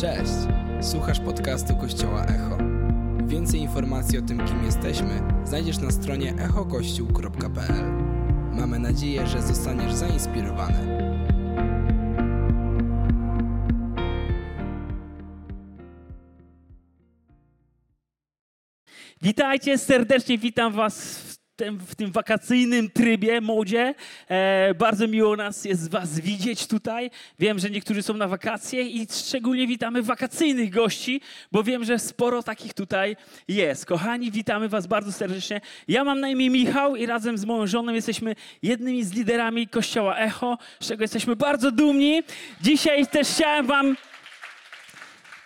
Cześć! Słuchasz podcastu Kościoła Echo. Więcej informacji o tym, kim jesteśmy, znajdziesz na stronie echokościół.pl. Mamy nadzieję, że zostaniesz zainspirowany. Witajcie, serdecznie witam Was tym, w tym wakacyjnym trybie, modzie. E, bardzo miło nas jest Was widzieć tutaj. Wiem, że niektórzy są na wakacje i szczególnie witamy wakacyjnych gości, bo wiem, że sporo takich tutaj jest. Kochani, witamy Was bardzo serdecznie. Ja mam na imię Michał i razem z moją żoną jesteśmy jednymi z liderami Kościoła Echo, z czego jesteśmy bardzo dumni. Dzisiaj też chciałem Wam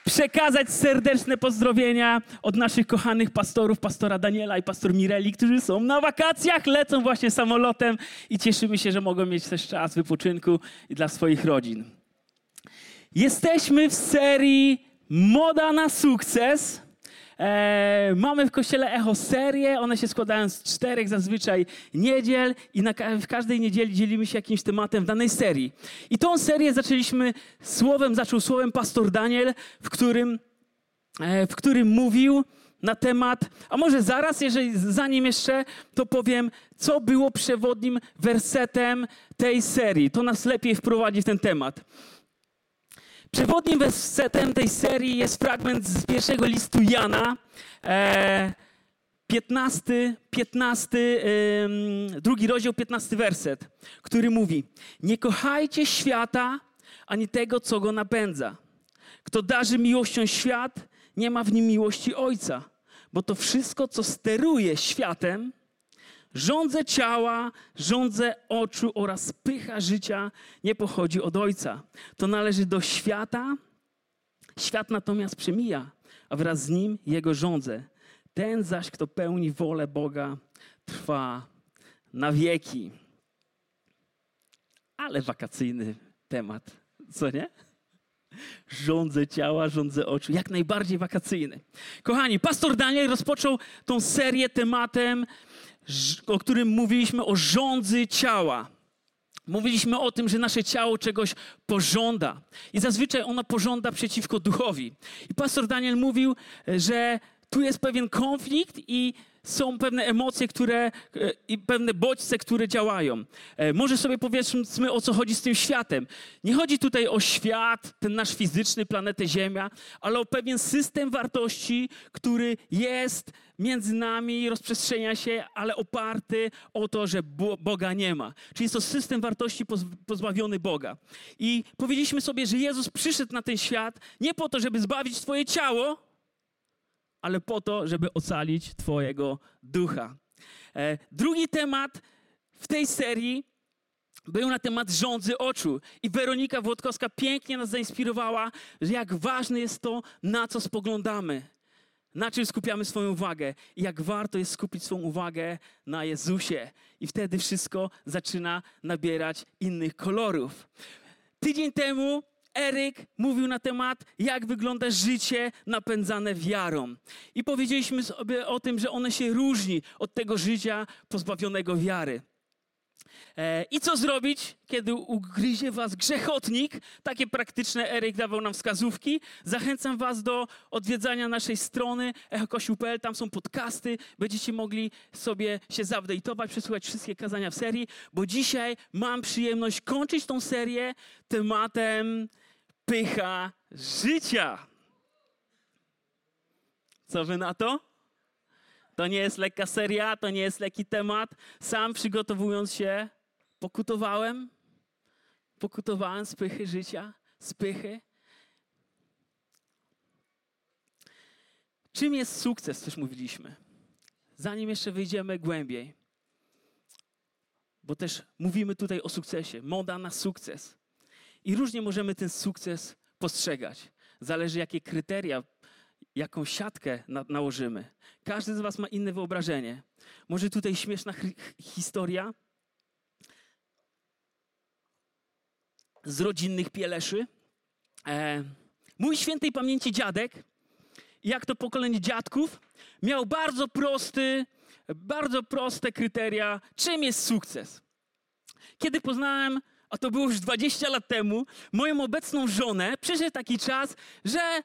przekazać serdeczne pozdrowienia od naszych kochanych pastorów, pastora Daniela i pastor Mireli, którzy są na wakacjach, lecą właśnie samolotem i cieszymy się, że mogą mieć też czas wypoczynku dla swoich rodzin. Jesteśmy w serii Moda na sukces. E, mamy w kościele Echo serię, one się składają z czterech zazwyczaj niedziel i na, w każdej niedzieli dzielimy się jakimś tematem w danej serii. I tą serię zaczęliśmy słowem, zaczął słowem pastor Daniel, w którym, e, w którym mówił na temat, a może zaraz, jeżeli zanim jeszcze, to powiem, co było przewodnim wersetem tej serii. To nas lepiej wprowadzi w ten temat. Przewodnim wersetem tej serii jest fragment z pierwszego listu Jana, e, 15, 15 drugi rozdział, 15 werset, który mówi: Nie kochajcie świata ani tego, co go napędza. Kto darzy miłością świat, nie ma w nim miłości Ojca, bo to wszystko, co steruje światem, Rządzę ciała, rządzę oczu oraz pycha życia nie pochodzi od Ojca. To należy do świata. Świat natomiast przemija, a wraz z nim jego rządzę. Ten zaś, kto pełni wolę Boga, trwa na wieki. Ale wakacyjny temat, co nie? Rządzę ciała, rządzę oczu, jak najbardziej wakacyjny. Kochani, pastor Daniel rozpoczął tą serię tematem o którym mówiliśmy o rządzy ciała. Mówiliśmy o tym, że nasze ciało czegoś pożąda. I zazwyczaj ono pożąda przeciwko duchowi. I pastor Daniel mówił, że tu jest pewien konflikt i są pewne emocje, które e, i pewne bodźce, które działają. E, może sobie powiedzmy, o co chodzi z tym światem. Nie chodzi tutaj o świat, ten nasz fizyczny, planetę Ziemia, ale o pewien system wartości, który jest między nami, rozprzestrzenia się, ale oparty o to, że Boga nie ma. Czyli jest to system wartości pozbawiony Boga. I powiedzieliśmy sobie, że Jezus przyszedł na ten świat nie po to, żeby zbawić Twoje ciało, ale po to, żeby ocalić Twojego ducha. E, drugi temat w tej serii był na temat rządzy oczu. I Weronika Włodkowska pięknie nas zainspirowała, że jak ważne jest to, na co spoglądamy, na czym skupiamy swoją uwagę i jak warto jest skupić swoją uwagę na Jezusie. I wtedy wszystko zaczyna nabierać innych kolorów. Tydzień temu Eryk mówił na temat, jak wygląda życie napędzane wiarą. I powiedzieliśmy sobie o tym, że one się różni od tego życia pozbawionego wiary. E, I co zrobić, kiedy ugryzie was grzechotnik? Takie praktyczne Eryk dawał nam wskazówki. Zachęcam was do odwiedzania naszej strony echokościół.pl. Tam są podcasty. Będziecie mogli sobie się zaupdate'ować, przesłuchać wszystkie kazania w serii, bo dzisiaj mam przyjemność kończyć tą serię tematem pycha życia. Co wy na to? To nie jest lekka seria, to nie jest lekki temat. Sam przygotowując się, pokutowałem. Pokutowałem z pychy życia, z pychy. Czym jest sukces, też mówiliśmy. Zanim jeszcze wyjdziemy głębiej, bo też mówimy tutaj o sukcesie, moda na sukces. I różnie możemy ten sukces postrzegać. Zależy, jakie kryteria, jaką siatkę na, nałożymy. Każdy z Was ma inne wyobrażenie. Może tutaj śmieszna historia z rodzinnych pieleszy. E, mój świętej pamięci dziadek, jak to pokolenie dziadków, miał bardzo prosty, bardzo proste kryteria, czym jest sukces. Kiedy poznałem a to było już 20 lat temu, moją obecną żonę, przyszedł taki czas, że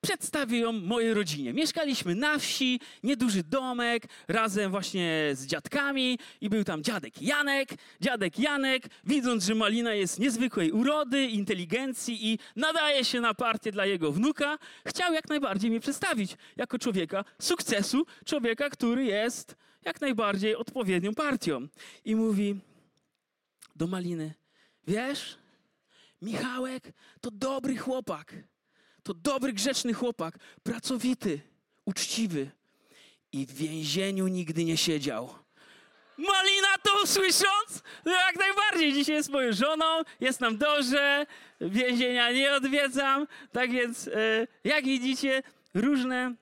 przedstawię ją mojej rodzinie. Mieszkaliśmy na wsi, nieduży domek, razem właśnie z dziadkami i był tam dziadek Janek. Dziadek Janek, widząc, że Malina jest niezwykłej urody, inteligencji i nadaje się na partię dla jego wnuka, chciał jak najbardziej mnie przedstawić jako człowieka sukcesu, człowieka, który jest jak najbardziej odpowiednią partią. I mówi do Maliny, wiesz, Michałek to dobry chłopak to dobry, grzeczny chłopak, pracowity, uczciwy i w więzieniu nigdy nie siedział. Malina to usłysząc, no jak najbardziej. Dzisiaj jest moją żoną, jest nam dobrze, więzienia nie odwiedzam. Tak więc, e, jak widzicie, różne,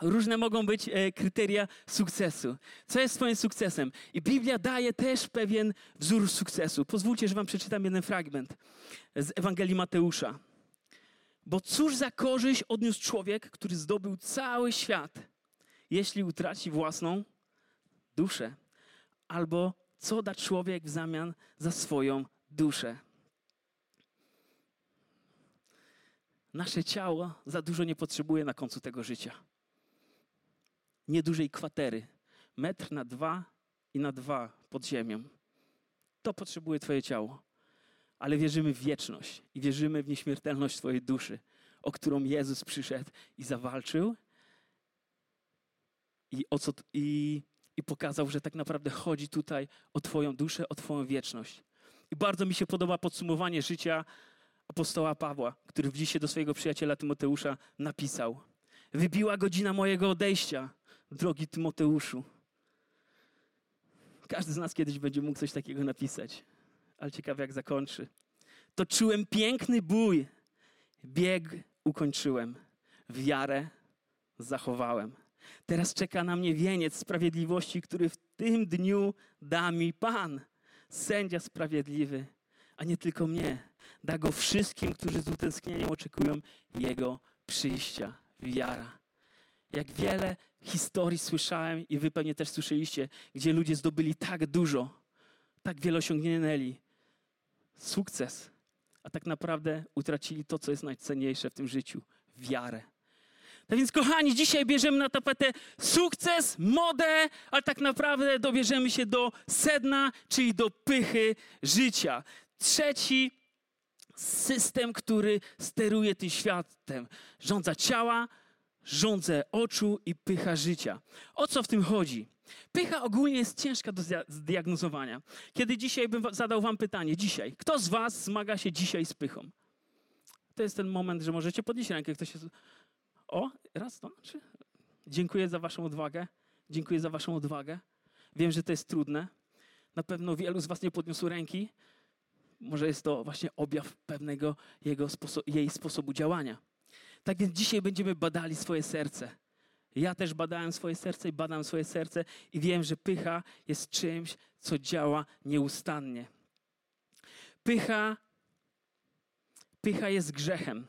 różne mogą być e, kryteria sukcesu. Co jest Twoim sukcesem? I Biblia daje też pewien wzór sukcesu. Pozwólcie, że Wam przeczytam jeden fragment z Ewangelii Mateusza. Bo cóż za korzyść odniósł człowiek, który zdobył cały świat, jeśli utraci własną duszę? Albo co da człowiek w zamian za swoją duszę? Nasze ciało za dużo nie potrzebuje na końcu tego życia. Niedużej kwatery, metr na dwa i na dwa pod ziemią. To potrzebuje Twoje ciało ale wierzymy w wieczność i wierzymy w nieśmiertelność Twojej duszy, o którą Jezus przyszedł i zawalczył i, o co, i, i pokazał, że tak naprawdę chodzi tutaj o Twoją duszę, o Twoją wieczność. I bardzo mi się podoba podsumowanie życia apostoła Pawła, który w dzisiaj do swojego przyjaciela Tymoteusza napisał: Wybiła godzina mojego odejścia, drogi Tymoteuszu. Każdy z nas kiedyś będzie mógł coś takiego napisać ale ciekawe jak zakończy. Toczyłem piękny bój, bieg ukończyłem, wiarę zachowałem. Teraz czeka na mnie wieniec sprawiedliwości, który w tym dniu da mi Pan, sędzia sprawiedliwy, a nie tylko mnie. Da go wszystkim, którzy z utęsknieniem oczekują Jego przyjścia. Wiara. Jak wiele historii słyszałem i wy pewnie też słyszeliście, gdzie ludzie zdobyli tak dużo, tak wiele osiągnęli, sukces, a tak naprawdę utracili to, co jest najcenniejsze w tym życiu wiarę. Tak więc, kochani, dzisiaj bierzemy na tapetę sukces, modę, ale tak naprawdę dobierzemy się do sedna, czyli do pychy życia. Trzeci system, który steruje tym światem. Rządza ciała, rządzę oczu i pycha życia. O co w tym chodzi? Pycha ogólnie jest ciężka do zdiagnozowania. Kiedy dzisiaj bym zadał wam pytanie, dzisiaj, kto z was zmaga się dzisiaj z pychą? To jest ten moment, że możecie podnieść rękę. Ktoś jest... O, raz, to, trzy. Dziękuję za waszą odwagę. Dziękuję za waszą odwagę. Wiem, że to jest trudne. Na pewno wielu z was nie podniosło ręki. Może jest to właśnie objaw pewnego jego sposo jej sposobu działania. Tak więc dzisiaj będziemy badali swoje serce. Ja też badałem swoje serce i badam swoje serce i wiem, że pycha jest czymś, co działa nieustannie. Pycha, pycha jest grzechem.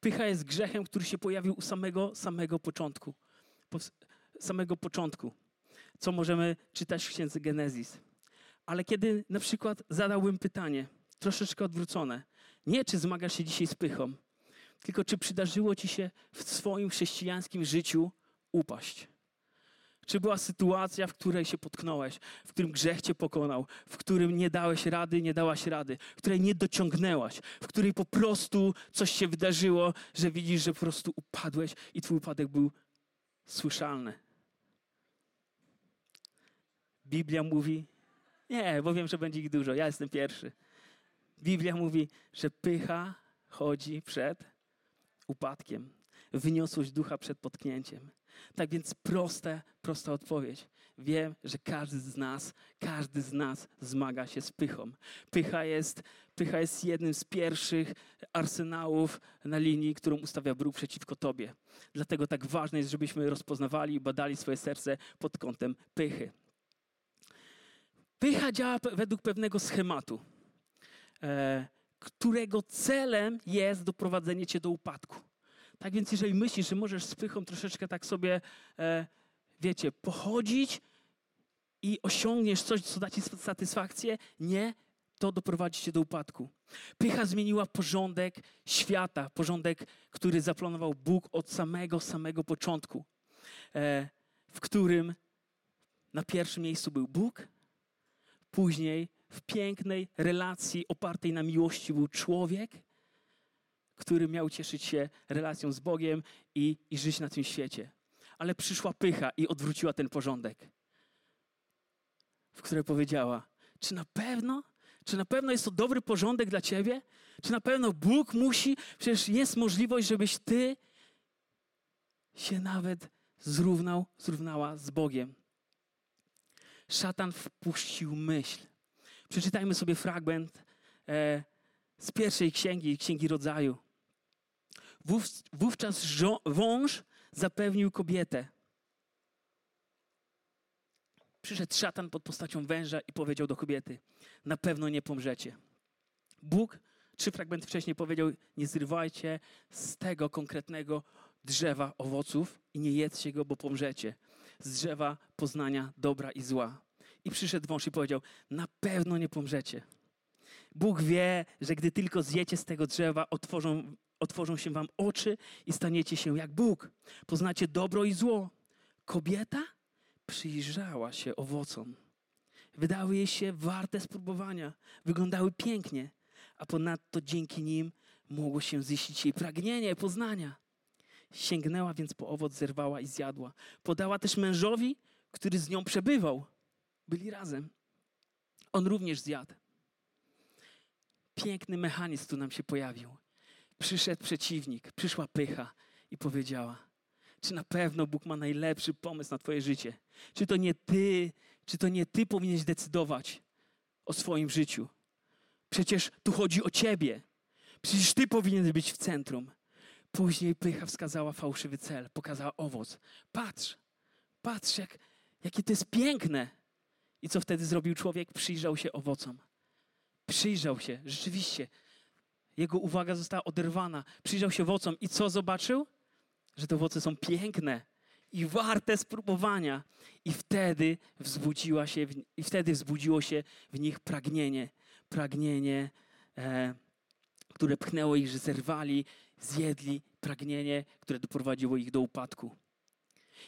Pycha jest grzechem, który się pojawił u samego, samego początku. Po, samego początku, co możemy czytać w księdze Genezis. Ale kiedy na przykład zadałbym pytanie, troszeczkę odwrócone, nie czy zmagasz się dzisiaj z pychą, tylko czy przydarzyło ci się w swoim chrześcijańskim życiu upaść? Czy była sytuacja, w której się potknąłeś, w którym grzech cię pokonał, w którym nie dałeś rady, nie dałaś rady, w której nie dociągnęłaś, w której po prostu coś się wydarzyło, że widzisz, że po prostu upadłeś i twój upadek był słyszalny? Biblia mówi, nie, bo wiem, że będzie ich dużo, ja jestem pierwszy. Biblia mówi, że pycha chodzi przed upadkiem, wyniosłość ducha przed potknięciem. Tak więc proste, prosta odpowiedź. Wiem, że każdy z nas, każdy z nas zmaga się z pychą. Pycha jest, pycha jest jednym z pierwszych arsenałów na linii, którą ustawia Bóg przeciwko tobie. Dlatego tak ważne jest, żebyśmy rozpoznawali i badali swoje serce pod kątem pychy. Pycha działa według pewnego schematu. E, którego celem jest doprowadzenie cię do upadku. Tak więc, jeżeli myślisz, że możesz z pychą troszeczkę tak sobie, e, wiecie, pochodzić i osiągniesz coś, co da ci satysfakcję. Nie, to doprowadzi cię do upadku. Pycha zmieniła porządek świata, porządek, który zaplanował Bóg od samego, samego początku, e, w którym na pierwszym miejscu był Bóg, później w pięknej relacji opartej na miłości był człowiek, który miał cieszyć się relacją z Bogiem i, i żyć na tym świecie. Ale przyszła pycha i odwróciła ten porządek, w której powiedziała: Czy na pewno? Czy na pewno jest to dobry porządek dla ciebie? Czy na pewno Bóg musi? Przecież jest możliwość, żebyś ty się nawet zrównał, zrównała z Bogiem. Szatan wpuścił myśl. Przeczytajmy sobie fragment e, z pierwszej księgi, Księgi Rodzaju. wówczas wąż zapewnił kobietę. Przyszedł szatan pod postacią węża i powiedział do kobiety: Na pewno nie pomrzecie. Bóg trzy fragmenty wcześniej powiedział: Nie zrywajcie z tego konkretnego drzewa owoców i nie jedzcie go, bo pomrzecie. Z drzewa poznania dobra i zła. I przyszedł wąż i powiedział: Na pewno nie pomrzecie. Bóg wie, że gdy tylko zjecie z tego drzewa, otworzą, otworzą się wam oczy i staniecie się jak Bóg. Poznacie dobro i zło. Kobieta przyjrzała się owocom. Wydały jej się warte spróbowania. Wyglądały pięknie, a ponadto dzięki nim mogło się ziścić jej pragnienie poznania. Sięgnęła więc po owoc, zerwała i zjadła. Podała też mężowi, który z nią przebywał. Byli razem. On również zjadł. Piękny mechanizm tu nam się pojawił. Przyszedł przeciwnik, przyszła pycha i powiedziała: Czy na pewno Bóg ma najlepszy pomysł na Twoje życie? Czy to nie Ty, czy to nie Ty powinieneś decydować o swoim życiu? Przecież tu chodzi o Ciebie. Przecież Ty powinieneś być w centrum. Później pycha wskazała fałszywy cel, pokazała owoc. Patrz, patrz, jak, jakie to jest piękne. I co wtedy zrobił człowiek? Przyjrzał się owocom. Przyjrzał się, rzeczywiście. Jego uwaga została oderwana. Przyjrzał się owocom i co zobaczył? Że te owoce są piękne i warte spróbowania. I wtedy wzbudziła się, i wtedy wzbudziło się w nich pragnienie. Pragnienie, e, które pchnęło ich, że zerwali, zjedli pragnienie, które doprowadziło ich do upadku.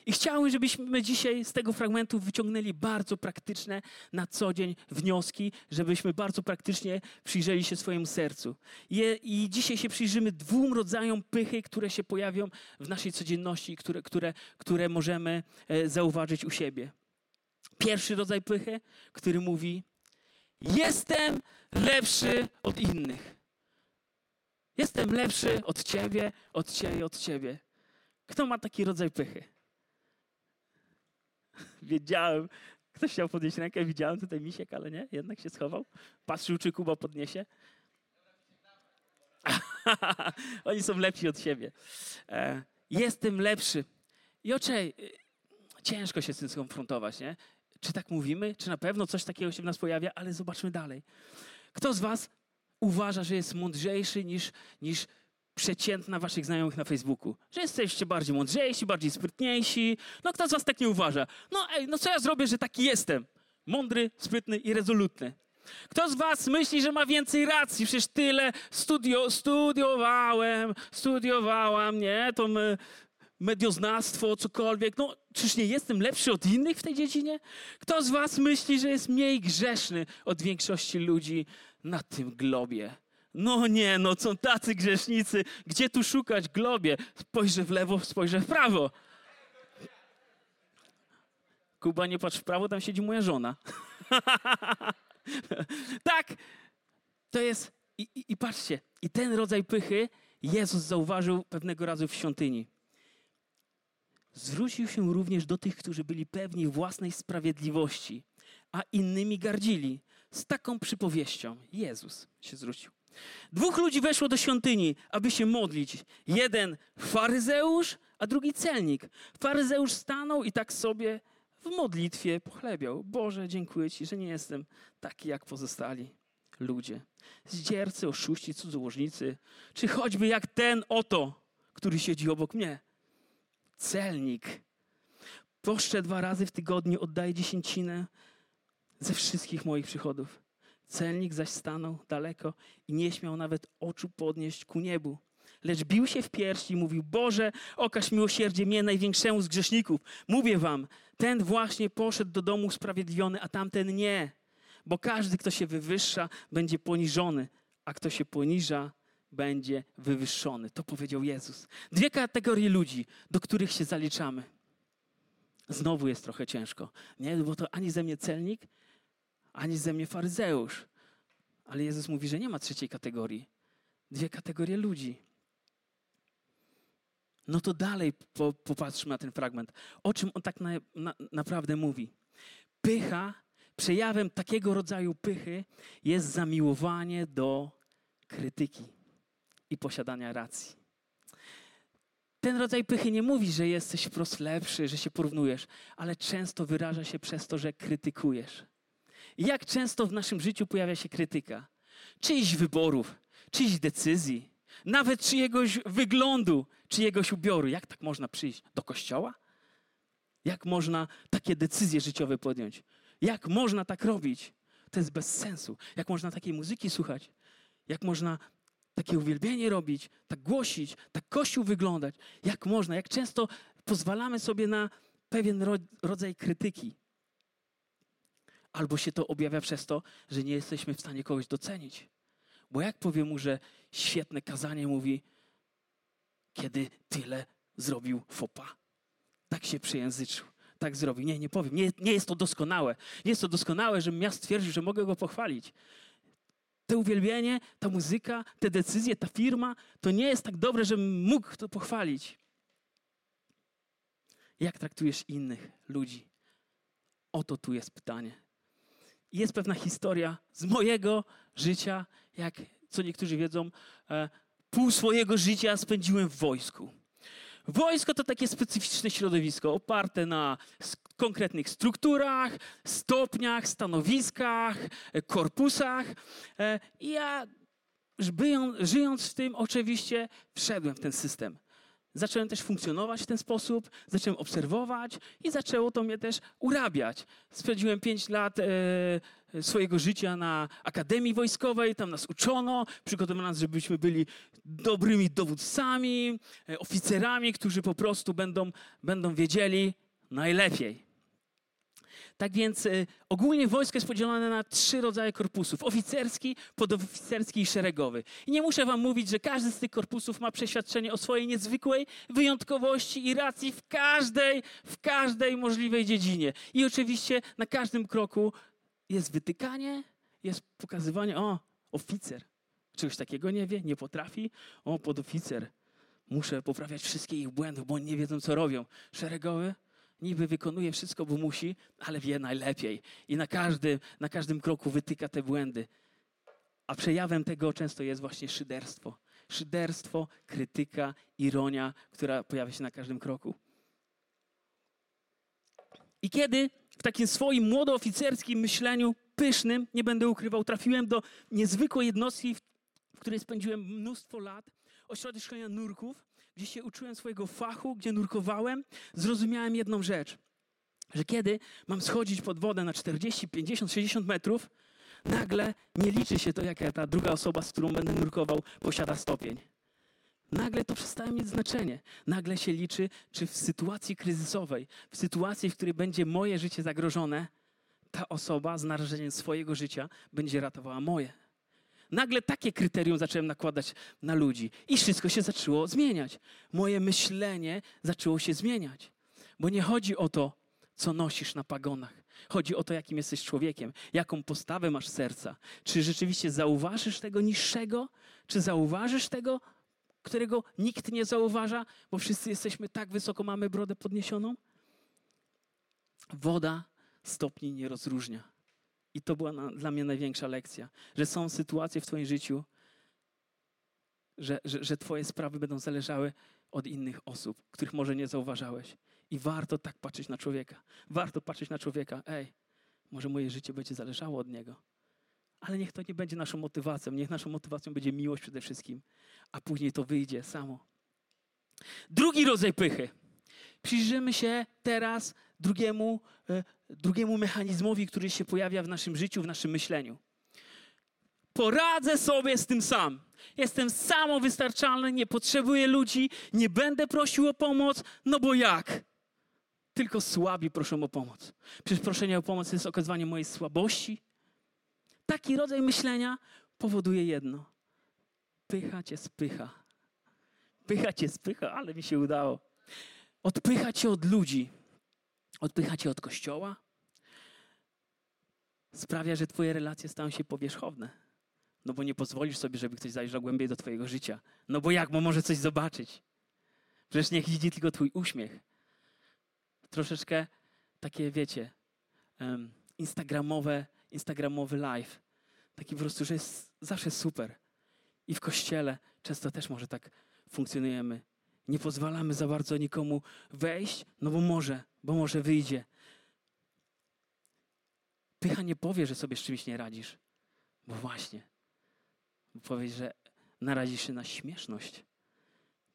I chciałbym, żebyśmy dzisiaj z tego fragmentu wyciągnęli bardzo praktyczne na co dzień wnioski, żebyśmy bardzo praktycznie przyjrzeli się swojemu sercu. Je, I dzisiaj się przyjrzymy dwóm rodzajom pychy, które się pojawią w naszej codzienności, które, które, które możemy e, zauważyć u siebie. Pierwszy rodzaj pychy, który mówi: Jestem lepszy od innych. Jestem lepszy od ciebie, od ciebie, od ciebie. Kto ma taki rodzaj pychy? Wiedziałem. Ktoś chciał podnieść rękę, widziałem tutaj misiek, ale nie, jednak się schował. Patrzył, czy Kuba podniesie. Oni są lepsi od siebie. E, jestem lepszy. I oczej, ciężko się z tym skonfrontować, nie? Czy tak mówimy? Czy na pewno coś takiego się w nas pojawia? Ale zobaczmy dalej. Kto z was uważa, że jest mądrzejszy niż, niż przeciętna waszych znajomych na Facebooku. Że jesteście bardziej mądrzejsi, bardziej sprytniejsi. No kto z was tak nie uważa? No ej, no co ja zrobię, że taki jestem? Mądry, sprytny i rezolutny. Kto z was myśli, że ma więcej racji? Przecież tyle studio, studiowałem, studiowałam, nie? To my, medioznawstwo, cokolwiek. No, czyż nie jestem lepszy od innych w tej dziedzinie? Kto z was myśli, że jest mniej grzeszny od większości ludzi na tym globie? No nie, no są tacy grzesznicy. Gdzie tu szukać globie? Spojrzę w lewo, spojrzę w prawo. Kuba, nie patrz w prawo, tam siedzi moja żona. tak, to jest. I, i, I patrzcie, i ten rodzaj pychy Jezus zauważył pewnego razu w świątyni. Zwrócił się również do tych, którzy byli pewni własnej sprawiedliwości, a innymi gardzili. Z taką przypowieścią Jezus się zwrócił. Dwóch ludzi weszło do świątyni, aby się modlić. Jeden faryzeusz, a drugi celnik. Faryzeusz stanął i tak sobie w modlitwie pochlebiał. Boże, dziękuję Ci, że nie jestem taki jak pozostali ludzie. Zdziercy, oszuści, cudzołożnicy, czy choćby jak ten oto, który siedzi obok mnie. Celnik. Poszczę dwa razy w tygodniu, oddaję dziesięcinę ze wszystkich moich przychodów. Celnik zaś stanął daleko i nie śmiał nawet oczu podnieść ku niebu. Lecz bił się w piersi i mówił, Boże, okaż miłosierdzie mnie, największemu z grzeszników. Mówię wam, ten właśnie poszedł do domu usprawiedliwiony, a tamten nie. Bo każdy, kto się wywyższa, będzie poniżony, a kto się poniża, będzie wywyższony. To powiedział Jezus. Dwie kategorie ludzi, do których się zaliczamy. Znowu jest trochę ciężko. Nie, bo to ani ze mnie celnik, ani ze mnie faryzeusz. Ale Jezus mówi, że nie ma trzeciej kategorii. Dwie kategorie ludzi. No to dalej po, popatrzmy na ten fragment. O czym on tak na, na, naprawdę mówi? Pycha, przejawem takiego rodzaju pychy jest zamiłowanie do krytyki i posiadania racji. Ten rodzaj pychy nie mówi, że jesteś wprost lepszy, że się porównujesz, ale często wyraża się przez to, że krytykujesz. Jak często w naszym życiu pojawia się krytyka? Czyichś wyborów, czyichś decyzji, nawet czyjegoś wyglądu, czyjegoś ubioru. Jak tak można przyjść? Do kościoła? Jak można takie decyzje życiowe podjąć? Jak można tak robić? To jest bez sensu. Jak można takiej muzyki słuchać? Jak można takie uwielbienie robić, tak głosić, tak Kościół wyglądać? Jak można? Jak często pozwalamy sobie na pewien ro rodzaj krytyki? Albo się to objawia przez to, że nie jesteśmy w stanie kogoś docenić. Bo jak powiem mu, że świetne kazanie mówi, kiedy tyle zrobił fopa? Tak się przejęzyczył, tak zrobił. Nie, nie powiem. Nie, nie jest to doskonałe. Nie jest to doskonałe, żebym ja stwierdził, że mogę go pochwalić. To uwielbienie, ta muzyka, te decyzje, ta firma, to nie jest tak dobre, żebym mógł to pochwalić. Jak traktujesz innych ludzi? Oto tu jest pytanie. Jest pewna historia z mojego życia, jak co niektórzy wiedzą, e, pół swojego życia spędziłem w wojsku. Wojsko to takie specyficzne środowisko, oparte na konkretnych strukturach, stopniach, stanowiskach, e, korpusach. E, I ja, żyjąc w tym, oczywiście wszedłem w ten system. Zacząłem też funkcjonować w ten sposób, zacząłem obserwować i zaczęło to mnie też urabiać. Spędziłem pięć lat e, swojego życia na Akademii Wojskowej, tam nas uczono, przygotowano nas, żebyśmy byli dobrymi dowódcami, e, oficerami, którzy po prostu będą, będą wiedzieli najlepiej. Tak więc y, ogólnie wojsko jest podzielone na trzy rodzaje korpusów: oficerski, podoficerski i szeregowy. I nie muszę wam mówić, że każdy z tych korpusów ma przeświadczenie o swojej niezwykłej wyjątkowości i racji w każdej, w każdej możliwej dziedzinie. I oczywiście na każdym kroku jest wytykanie, jest pokazywanie, o, oficer. Czegoś takiego nie wie, nie potrafi. O, podoficer. Muszę poprawiać wszystkie ich błędy, bo oni nie wiedzą, co robią. Szeregowy, niby wykonuje wszystko, bo musi, ale wie najlepiej. I na każdym, na każdym kroku wytyka te błędy. A przejawem tego często jest właśnie szyderstwo. Szyderstwo, krytyka, ironia, która pojawia się na każdym kroku. I kiedy w takim swoim młodooficerskim myśleniu, pysznym, nie będę ukrywał, trafiłem do niezwykłej jednostki, w której spędziłem mnóstwo lat, ośrodek szkolenia nurków, gdzie się uczyłem swojego fachu, gdzie nurkowałem, zrozumiałem jedną rzecz. Że kiedy mam schodzić pod wodę na 40, 50, 60 metrów, nagle nie liczy się to, jaka ta druga osoba, z którą będę nurkował, posiada stopień. Nagle to przestaje mieć znaczenie. Nagle się liczy, czy w sytuacji kryzysowej, w sytuacji, w której będzie moje życie zagrożone, ta osoba z narażeniem swojego życia będzie ratowała moje. Nagle takie kryterium zacząłem nakładać na ludzi i wszystko się zaczęło zmieniać. Moje myślenie zaczęło się zmieniać. Bo nie chodzi o to, co nosisz na pagonach. Chodzi o to, jakim jesteś człowiekiem, jaką postawę masz serca. Czy rzeczywiście zauważysz tego niższego, czy zauważysz tego, którego nikt nie zauważa, bo wszyscy jesteśmy tak wysoko, mamy brodę podniesioną? Woda stopni nie rozróżnia. I to była na, dla mnie największa lekcja, że są sytuacje w Twoim życiu, że, że, że Twoje sprawy będą zależały od innych osób, których może nie zauważałeś. I warto tak patrzeć na człowieka. Warto patrzeć na człowieka. Ej, może moje życie będzie zależało od niego. Ale niech to nie będzie naszą motywacją. Niech naszą motywacją będzie miłość przede wszystkim, a później to wyjdzie samo. Drugi rodzaj pychy. Przyjrzymy się teraz drugiemu, e, drugiemu mechanizmowi, który się pojawia w naszym życiu, w naszym myśleniu. Poradzę sobie z tym sam. Jestem samowystarczalny, nie potrzebuję ludzi, nie będę prosił o pomoc, no bo jak? Tylko słabi proszą o pomoc. Przecież proszenie o pomoc jest okazywanie mojej słabości. Taki rodzaj myślenia powoduje jedno. Pycha cię spycha. Pycha cię spycha, ale mi się udało. Odpycha cię od ludzi. Odpycha cię od kościoła. Sprawia, że twoje relacje stają się powierzchowne. No bo nie pozwolisz sobie, żeby ktoś zajrzał głębiej do twojego życia. No bo jak, bo może coś zobaczyć. Przecież niech widzi tylko twój uśmiech. Troszeczkę takie, wiecie, um, instagramowe, instagramowy live. Taki po prostu, że jest zawsze super. I w kościele często też może tak funkcjonujemy. Nie pozwalamy za bardzo nikomu wejść, no bo może, bo może wyjdzie. Pycha nie powie, że sobie z czymś nie radzisz. Bo właśnie. Powie, że narazisz się na śmieszność.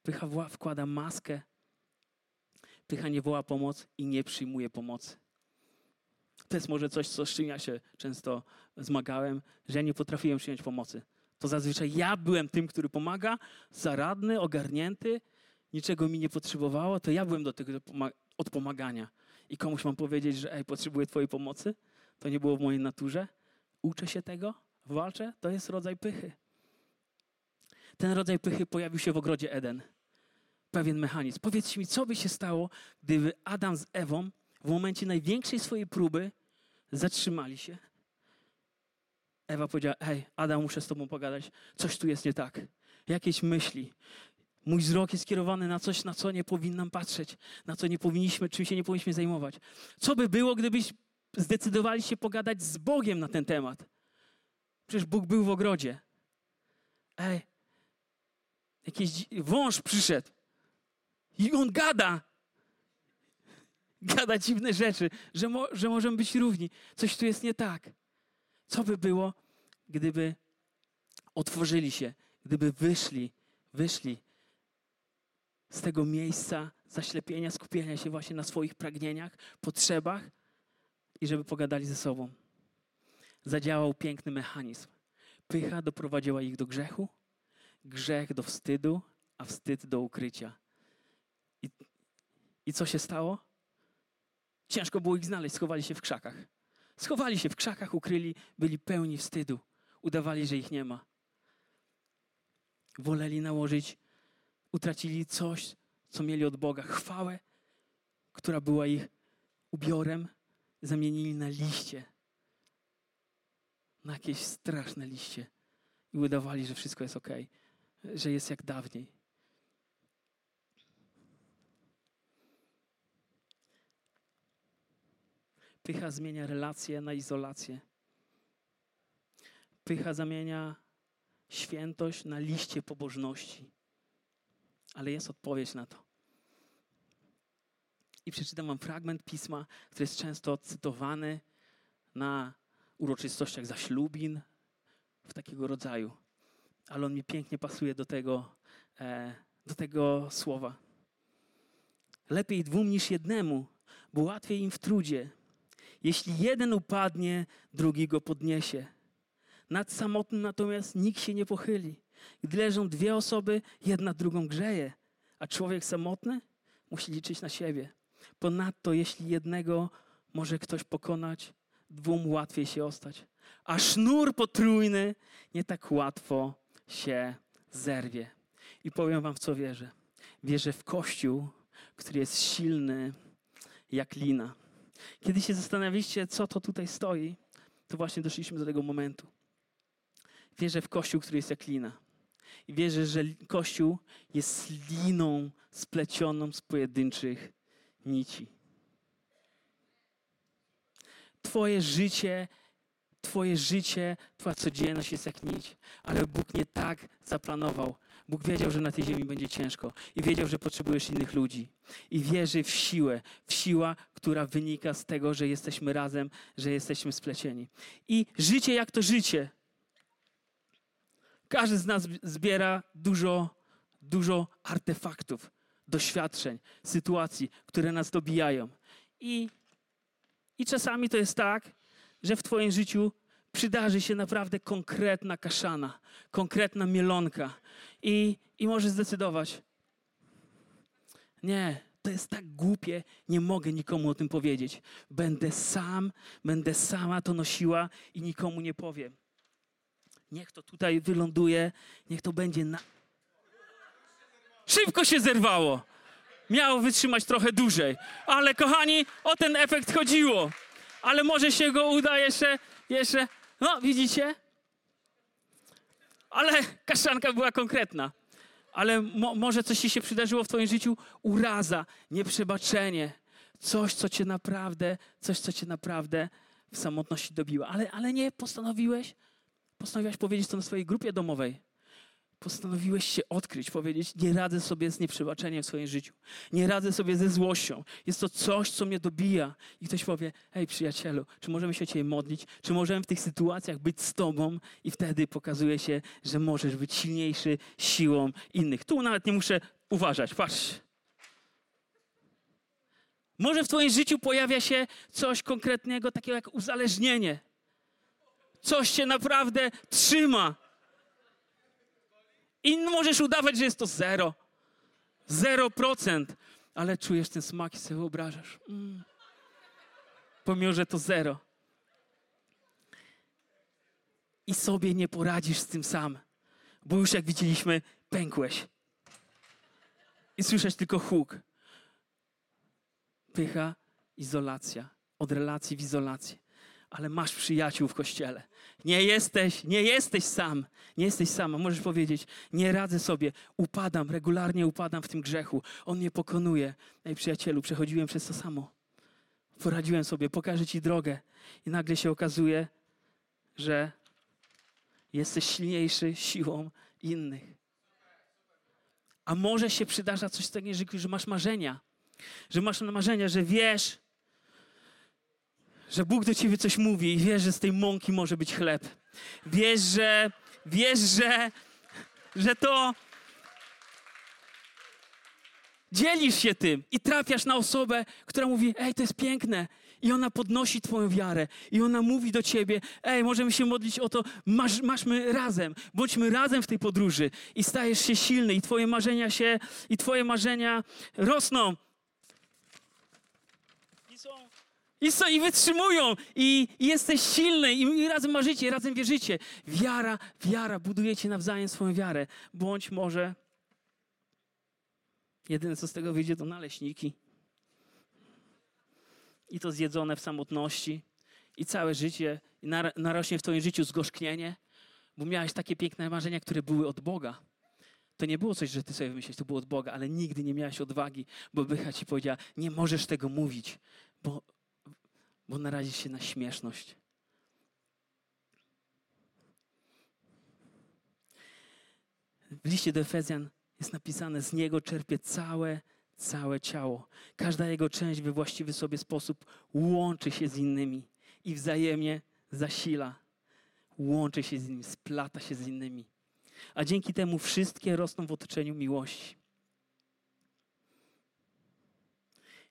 Pycha wkłada maskę. Pycha nie woła pomoc i nie przyjmuje pomocy. To jest może coś, co, z czym ja się często zmagałem, że ja nie potrafiłem przyjąć pomocy. To zazwyczaj ja byłem tym, który pomaga, zaradny, ogarnięty, niczego mi nie potrzebowało, to ja byłem do tego od pomagania. I komuś mam powiedzieć, że ej, potrzebuję twojej pomocy, to nie było w mojej naturze. Uczę się tego, walczę, to jest rodzaj pychy. Ten rodzaj pychy pojawił się w ogrodzie Eden. Pewien mechanizm. Powiedzcie mi, co by się stało, gdyby Adam z Ewą w momencie największej swojej próby zatrzymali się Ewa powiedziała, hej, Adam, muszę z tobą pogadać. Coś tu jest nie tak. Jakieś myśli. Mój wzrok jest skierowany na coś, na co nie powinnam patrzeć, na co nie powinniśmy, czym się nie powinniśmy zajmować. Co by było, gdybyś zdecydowali się pogadać z Bogiem na ten temat? Przecież Bóg był w ogrodzie. Ej, jakiś wąż przyszedł i on gada. Gada dziwne rzeczy, że, mo, że możemy być równi. Coś tu jest nie tak. Co by było, gdyby otworzyli się, gdyby wyszli, wyszli z tego miejsca zaślepienia, skupienia się właśnie na swoich pragnieniach, potrzebach i żeby pogadali ze sobą. Zadziałał piękny mechanizm. Pycha doprowadziła ich do grzechu, grzech do wstydu, a wstyd do ukrycia. I, i co się stało? Ciężko było ich znaleźć, schowali się w krzakach. Schowali się w krzakach, ukryli, byli pełni wstydu. Udawali, że ich nie ma. Woleli nałożyć, utracili coś, co mieli od Boga. Chwałę, która była ich ubiorem, zamienili na liście. Na jakieś straszne liście. I udawali, że wszystko jest ok, że jest jak dawniej. Pycha zmienia relacje na izolację. Pycha zamienia świętość na liście pobożności. Ale jest odpowiedź na to. I przeczytam wam fragment pisma, który jest często cytowany na uroczystościach zaślubin, w takiego rodzaju. Ale on mi pięknie pasuje do tego, e, do tego słowa. Lepiej dwóm niż jednemu, bo łatwiej im w trudzie. Jeśli jeden upadnie, drugi go podniesie. Nad samotnym natomiast nikt się nie pochyli. Gdy leżą dwie osoby, jedna drugą grzeje, a człowiek samotny musi liczyć na siebie. Ponadto, jeśli jednego może ktoś pokonać, dwóm łatwiej się ostać. A sznur potrójny nie tak łatwo się zerwie. I powiem wam, w co wierzę. Wierzę w Kościół, który jest silny jak lina. Kiedy się zastanawialiście, co to tutaj stoi, to właśnie doszliśmy do tego momentu. Wierzę w Kościół, który jest jak lina. I wierzę, że Kościół jest liną splecioną z pojedynczych nici. Twoje życie, Twoje życie, Twoja codzienność jest jak nić, ale Bóg nie tak zaplanował. Bóg wiedział, że na tej ziemi będzie ciężko i wiedział, że potrzebujesz innych ludzi. I wierzy w siłę, w siła, która wynika z tego, że jesteśmy razem, że jesteśmy splecieni. I życie jak to życie. Każdy z nas zbiera dużo, dużo artefaktów, doświadczeń, sytuacji, które nas dobijają. I I czasami to jest tak, że w Twoim życiu przydarzy się naprawdę konkretna kaszana, konkretna mielonka i, i możesz zdecydować. Nie, to jest tak głupie, nie mogę nikomu o tym powiedzieć. Będę sam, będę sama to nosiła i nikomu nie powiem. Niech to tutaj wyląduje, niech to będzie na. Szybko się zerwało. Miało wytrzymać trochę dłużej. Ale kochani, o ten efekt chodziło. Ale może się go uda jeszcze, jeszcze. No, widzicie? Ale kaszanka była konkretna. Ale mo, może coś ci się przydarzyło w twoim życiu? Uraza, nieprzebaczenie. Coś, co cię naprawdę, coś, co cię naprawdę w samotności dobiło. Ale, ale nie postanowiłeś? Postanowiłaś powiedzieć to na swojej grupie domowej. Postanowiłeś się odkryć, powiedzieć: Nie radzę sobie z nieprzebaczeniem w swoim życiu. Nie radzę sobie ze złością. Jest to coś, co mnie dobija. I ktoś powie: Hej, przyjacielu, czy możemy się o Ciebie modlić? Czy możemy w tych sytuacjach być z Tobą? I wtedy pokazuje się, że możesz być silniejszy siłą innych. Tu nawet nie muszę uważać. Patrz. Może w Twoim życiu pojawia się coś konkretnego, takiego jak uzależnienie. Coś cię naprawdę trzyma. I możesz udawać, że jest to zero. Zero procent. Ale czujesz ten smak i sobie wyobrażasz. Mm. Pomimo, że to zero. I sobie nie poradzisz z tym sam. Bo już jak widzieliśmy, pękłeś. I słyszeć tylko huk. Pycha, izolacja. Od relacji w izolację ale masz przyjaciół w kościele. Nie jesteś, nie jesteś sam. Nie jesteś sama. Możesz powiedzieć, nie radzę sobie, upadam, regularnie upadam w tym grzechu. On mnie pokonuje. Ej, przyjacielu, przechodziłem przez to samo. Poradziłem sobie, pokażę ci drogę. I nagle się okazuje, że jesteś silniejszy siłą innych. A może się przydarza coś takiego, że masz marzenia. Że masz marzenia, że wiesz, że Bóg do ciebie coś mówi i wiesz, że z tej mąki może być chleb. Wiesz, że, wiesz, że, że to dzielisz się tym i trafiasz na osobę, która mówi, ej, to jest piękne. I ona podnosi twoją wiarę. I ona mówi do ciebie, ej, możemy się modlić o to, masz, maszmy razem, bądźmy razem w tej podróży. I stajesz się silny i twoje marzenia się, i twoje marzenia rosną. I, co, I wytrzymują, i, i jesteś silny, i, i razem marzycie, razem wierzycie. Wiara, wiara, budujecie nawzajem swoją wiarę. Bądź może jedyne, co z tego wyjdzie, to naleśniki. I to zjedzone w samotności. I całe życie, i narośnie w twoim życiu zgorzknienie, bo miałeś takie piękne marzenia, które były od Boga. To nie było coś, że ty sobie wymyśliłeś, to było od Boga, ale nigdy nie miałeś odwagi, bo Bycha ci powiedziała, nie możesz tego mówić, bo bo narazisz się na śmieszność. W liście do Efezjan jest napisane, z niego czerpie całe, całe ciało. Każda jego część we właściwy sobie sposób łączy się z innymi i wzajemnie zasila. Łączy się z innymi, splata się z innymi. A dzięki temu wszystkie rosną w otoczeniu miłości.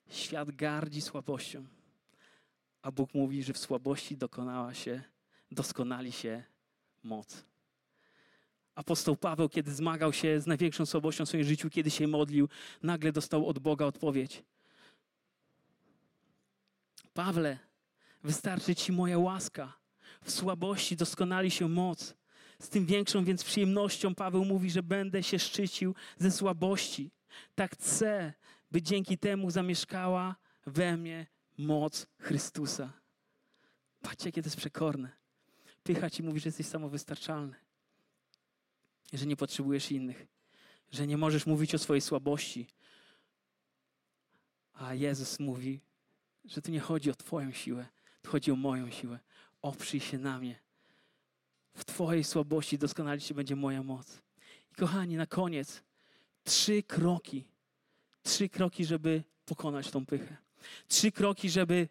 Świat gardzi słabością a Bóg mówi, że w słabości dokonała się, doskonali się moc. Apostoł Paweł, kiedy zmagał się z największą słabością w swoim życiu, kiedy się modlił, nagle dostał od Boga odpowiedź. Pawle, wystarczy Ci moja łaska. W słabości doskonali się moc. Z tym większą więc przyjemnością Paweł mówi, że będę się szczycił ze słabości. Tak chcę, by dzięki temu zamieszkała we mnie moc Chrystusa. Patrzcie, jakie to jest przekorne. Pycha ci mówi, że jesteś samowystarczalny, że nie potrzebujesz innych, że nie możesz mówić o swojej słabości. A Jezus mówi, że tu nie chodzi o Twoją siłę, tu chodzi o moją siłę. Oprzyj się na mnie. W Twojej słabości doskonalić się będzie moja moc. I kochani, na koniec trzy kroki. Trzy kroki, żeby pokonać tą pychę. Trzy kroki, żeby,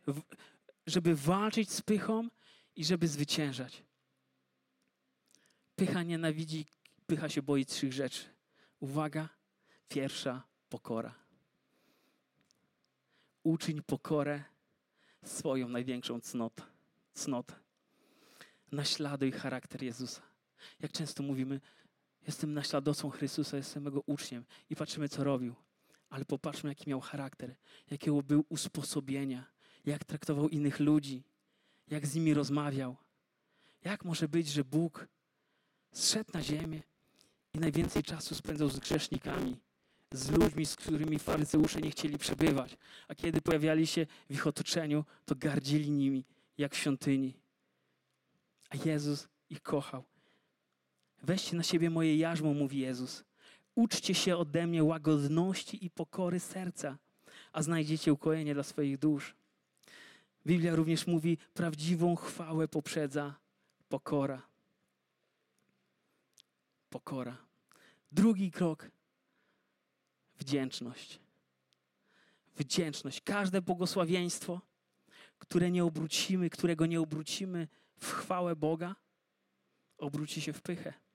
żeby walczyć z pychą i żeby zwyciężać. Pycha nienawidzi, pycha się boi trzech rzeczy. Uwaga, pierwsza pokora. Uczyń pokorę swoją największą cnotę. cnotę. Naśladuj charakter Jezusa. Jak często mówimy, jestem naśladowcą Chrystusa, jestem Jego uczniem i patrzymy, co robił. Ale popatrzmy, jaki miał charakter, jakiego był usposobienia, jak traktował innych ludzi, jak z nimi rozmawiał. Jak może być, że Bóg zszedł na ziemię i najwięcej czasu spędzał z grzesznikami, z ludźmi, z którymi faryzeusze nie chcieli przebywać, a kiedy pojawiali się w ich otoczeniu, to gardzili nimi, jak w świątyni. A Jezus ich kochał. Weźcie na siebie moje jarzmo, mówi Jezus. Uczcie się ode mnie łagodności i pokory serca, a znajdziecie ukojenie dla swoich dusz. Biblia również mówi, prawdziwą chwałę poprzedza pokora. Pokora. Drugi krok wdzięczność. Wdzięczność. Każde błogosławieństwo, które nie obrócimy, którego nie obrócimy w chwałę Boga, obróci się w pychę.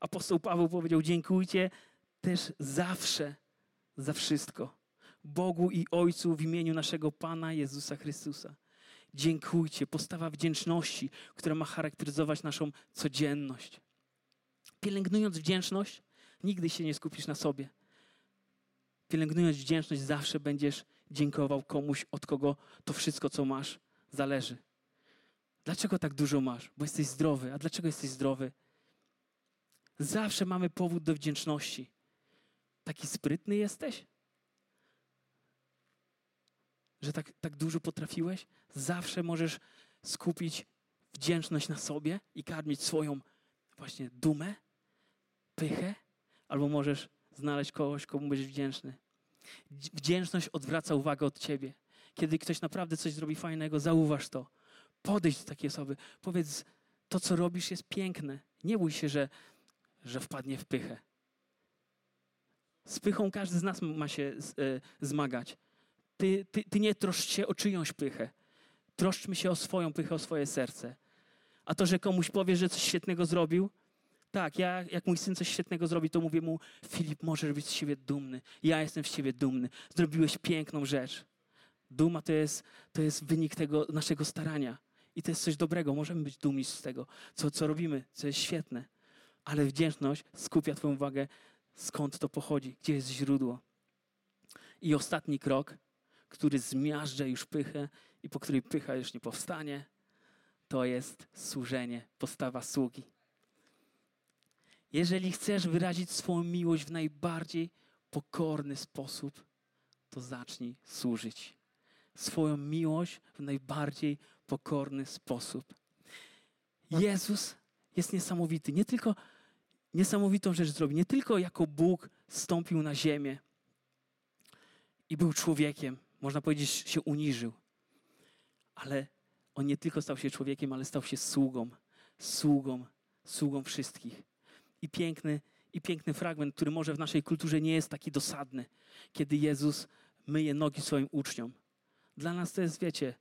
Apostoł Paweł powiedział: Dziękujcie też zawsze za wszystko Bogu i Ojcu w imieniu naszego Pana Jezusa Chrystusa. Dziękujcie. Postawa wdzięczności, która ma charakteryzować naszą codzienność. Pielęgnując wdzięczność, nigdy się nie skupisz na sobie. Pielęgnując wdzięczność, zawsze będziesz dziękował komuś, od kogo to wszystko, co masz, zależy. Dlaczego tak dużo masz? Bo jesteś zdrowy. A dlaczego jesteś zdrowy? Zawsze mamy powód do wdzięczności. Taki sprytny jesteś? Że tak, tak dużo potrafiłeś? Zawsze możesz skupić wdzięczność na sobie i karmić swoją właśnie dumę, pychę, albo możesz znaleźć kogoś, komu będziesz wdzięczny. Wdzięczność odwraca uwagę od ciebie. Kiedy ktoś naprawdę coś zrobi fajnego, zauważ to. Podejdź do takiej osoby. Powiedz, to co robisz jest piękne. Nie bój się, że, że wpadnie w pychę. Z pychą każdy z nas ma się e, zmagać. Ty, ty, ty nie troszcz się o czyjąś pychę. Troszczmy się o swoją pychę, o swoje serce. A to, że komuś powie, że coś świetnego zrobił, tak, ja, jak mój syn coś świetnego zrobi, to mówię mu, Filip, możesz być z siebie dumny. Ja jestem z siebie dumny. Zrobiłeś piękną rzecz. Duma to jest, to jest wynik tego naszego starania. I to jest coś dobrego. Możemy być dumni z tego, co, co robimy, co jest świetne. Ale wdzięczność skupia Twoją uwagę, skąd to pochodzi, gdzie jest źródło. I ostatni krok, który zmiażdża już pychę i po której pycha już nie powstanie, to jest służenie, postawa sługi. Jeżeli chcesz wyrazić swoją miłość w najbardziej pokorny sposób, to zacznij służyć. Swoją miłość w najbardziej pokorny sposób. Jezus jest niesamowity. Nie tylko niesamowitą rzecz zrobił, nie tylko jako Bóg stąpił na ziemię i był człowiekiem, można powiedzieć, się uniżył, ale on nie tylko stał się człowiekiem, ale stał się sługą, sługą, sługą wszystkich. I piękny, i piękny fragment, który może w naszej kulturze nie jest taki dosadny, kiedy Jezus myje nogi swoim uczniom. Dla nas to jest, wiecie,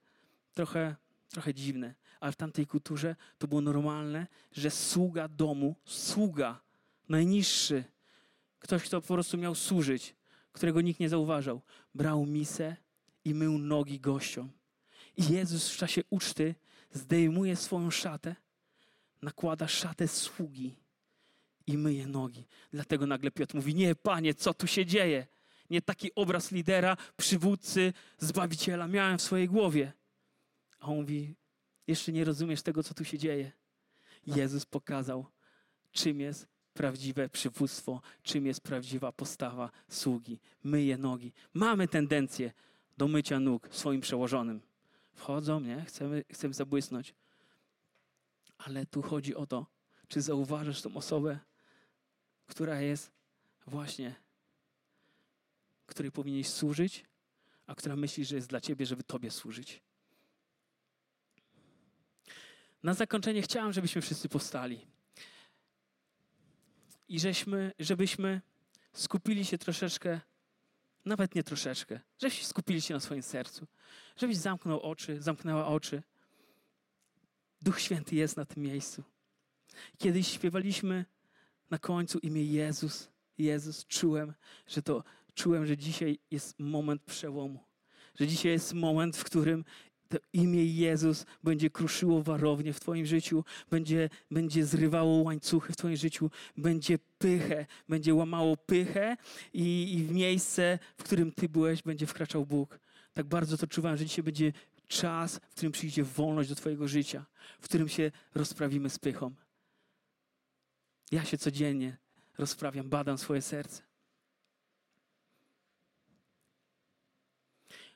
trochę, trochę dziwne, ale w tamtej kulturze to było normalne, że sługa domu, sługa, najniższy, ktoś, kto po prostu miał służyć, którego nikt nie zauważał, brał misę i mył nogi gościom. I Jezus w czasie uczty zdejmuje swoją szatę, nakłada szatę sługi i myje nogi. Dlatego nagle Piotr mówi: Nie, panie, co tu się dzieje? Nie taki obraz lidera, przywódcy, zbawiciela miałem w swojej głowie. A on mówi: Jeszcze nie rozumiesz tego, co tu się dzieje. Jezus pokazał, czym jest prawdziwe przywództwo, czym jest prawdziwa postawa sługi. Myje nogi. Mamy tendencję do mycia nóg swoim przełożonym. Wchodzą, nie? Chcemy, chcemy zabłysnąć. Ale tu chodzi o to, czy zauważasz tą osobę, która jest właśnie, której powinieneś służyć, a która myśli, że jest dla ciebie, żeby tobie służyć. Na zakończenie chciałem, żebyśmy wszyscy powstali. I żeśmy, żebyśmy skupili się troszeczkę, nawet nie troszeczkę, żebyśmy skupili się na swoim sercu. Żebyś zamknął oczy, zamknęła oczy. Duch Święty jest na tym miejscu. Kiedyś śpiewaliśmy na końcu imię Jezus. Jezus, czułem, że to, czułem, że dzisiaj jest moment przełomu. że dzisiaj jest moment, w którym to imię Jezus będzie kruszyło warownię w Twoim życiu, będzie, będzie zrywało łańcuchy w Twoim życiu, będzie pychę, będzie łamało pychę i, i w miejsce, w którym Ty byłeś, będzie wkraczał Bóg. Tak bardzo to czuwam, że dzisiaj będzie czas, w którym przyjdzie wolność do Twojego życia, w którym się rozprawimy z pychą. Ja się codziennie rozprawiam, badam swoje serce.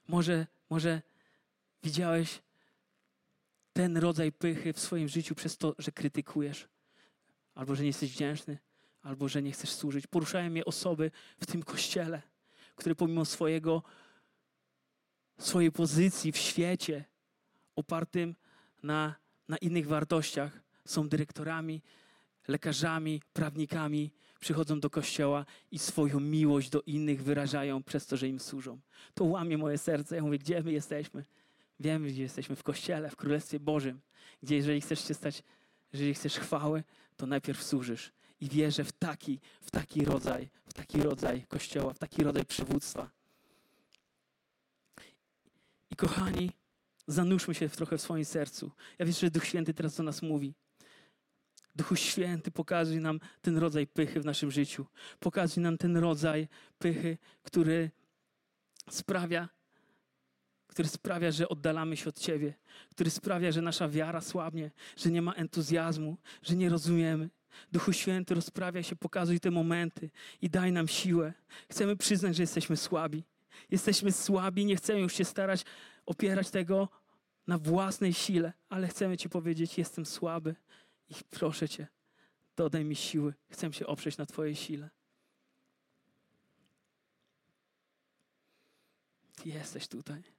Może, może widziałeś ten rodzaj pychy w swoim życiu przez to, że krytykujesz, albo że nie jesteś wdzięczny, albo że nie chcesz służyć. Poruszają mnie osoby w tym kościele, które pomimo swojego, swojej pozycji w świecie, opartym na, na innych wartościach, są dyrektorami, lekarzami, prawnikami, przychodzą do kościoła i swoją miłość do innych wyrażają przez to, że im służą. To łamie moje serce. Ja mówię, gdzie my jesteśmy? Wiemy, gdzie jesteśmy w kościele, w Królestwie Bożym, gdzie jeżeli chcesz się stać, jeżeli chcesz chwały, to najpierw służysz. I wierzę w taki, w taki rodzaj, w taki rodzaj kościoła, w taki rodzaj przywództwa. I kochani, zanurzmy się trochę w swoim sercu. Ja wierzę, że Duch Święty teraz do nas mówi. Duchu Święty, pokazuj nam ten rodzaj pychy w naszym życiu. Pokazuj nam ten rodzaj pychy, który sprawia, który sprawia, że oddalamy się od Ciebie, który sprawia, że nasza wiara słabnie, że nie ma entuzjazmu, że nie rozumiemy. Duchu Święty, rozprawia się, pokazuj te momenty i daj nam siłę. Chcemy przyznać, że jesteśmy słabi. Jesteśmy słabi, nie chcemy już się starać opierać tego na własnej sile, ale chcemy Ci powiedzieć, jestem słaby i proszę Cię, dodaj mi siły. Chcę się oprzeć na Twojej sile. Ty jesteś tutaj.